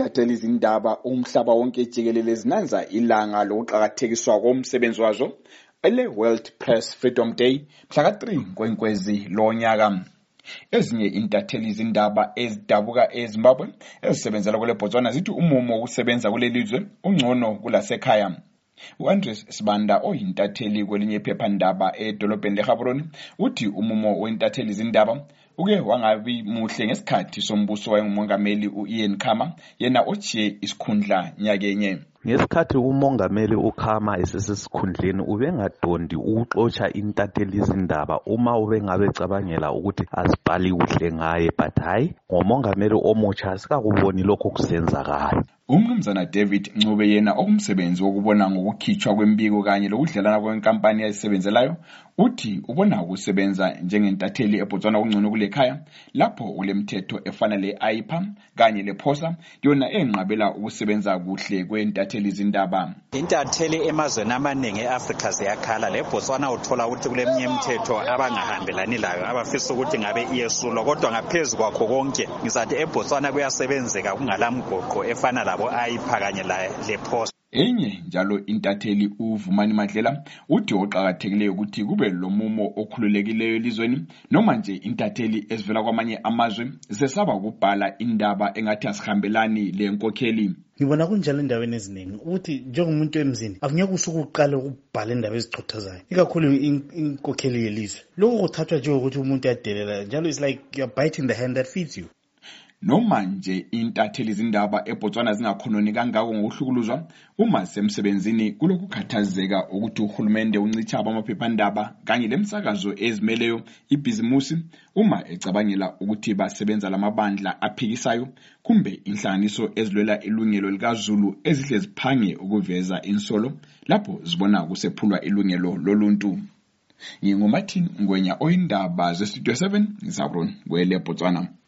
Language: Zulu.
izintatheli izindaba umhlaba wonke jikelele zinanza ilanga lokuqakathekiswa komsebenzi wazo ele-world press freedom day mhla ka-3 kwenkwezi lonyaka ezinye intatheli izindaba ezidabuka ezimbabwe ezisebenzela kule botswana zithi umumo wokusebenza kuleli lizwe ungcono kulasekhaya. U-andres sibanda oyintatheli kwelinye iphephandaba edolobheni legaborone uthi umumo wentatheli izindaba uke wangabi muhle ngesikhathi sombuso wayengumongameli u-ian khama yena ochiye isikhundla nyakenye. Ngesikhathi umongameli ukhama esesesikhundleni ubengadondi ukuxotsha intatheli izindaba uma ubengabe cabangela ukuthi azibhali kuhle ngaye but hayi ngomongameli omutsha sikakuboni lokho kusenzakala. Umnumzana david ncube yena okumsebenzi wokubona ngokukhitshwa kwembiko kanye lokudlelana kwenkampani ayisebenzelayo uthi ubona ukusebenza njengentatheli ebotswana kungcono kule khaya lapho kulemithetho efana le-aipa kanye lephosa yona enqabela ukusebenza kuhle kwentatheli izindaba intatheli emazweni amaningi e-afrika ziyakhala. Lebotswana uthola ukuthi kuleminye imithetho abangahambelani layo abafisa ukuthi ngabe iyesulwa. Kodwa ngaphezu kwakho konke ngizathi ebotswana kuyasebenzeka kungalamgoqo efana labo-aipa kanye lephosa enye njalo intatheli uvumani madlela uthi oqakathekileyo ukuthi kube lomumo okhululekileyo elizweni noma nje intatheli ezivela kwamanye amazwe zesaba ukubhala indaba engathi asihambelani le nkokheli ngibona kunjalo endaweni eziningi ukuthi njengomuntu emzini akunyeke usuke uqale ukubhala indaba ezichothazayo ikakhulu inkokheli yelizwe. Lokhu kuthathwa njengokuthi umuntu uyadelela njalo is like you're biting the hand that feeds you noma nje intatheli izindaba ebotswana zingakhononi kangako ngokuhlukuluzwa uma semsebenzini kulokukhathazeka ukuthi uhulumende uncitshaba amaphephandaba kanye lemsakazo ezimeleyo ibhizimusi uma ecabangela ukuthi basebenza lamabandla aphikisayo kumbe inhlanganiso ezilwela ilungelo likazulu ezihle ziphange ukuveza insolo lapho zibona kusephulwa ilungelo loluntu. Ngingumartin ngwenya oyindaba zestudio 7 ngisabron kwele botswana.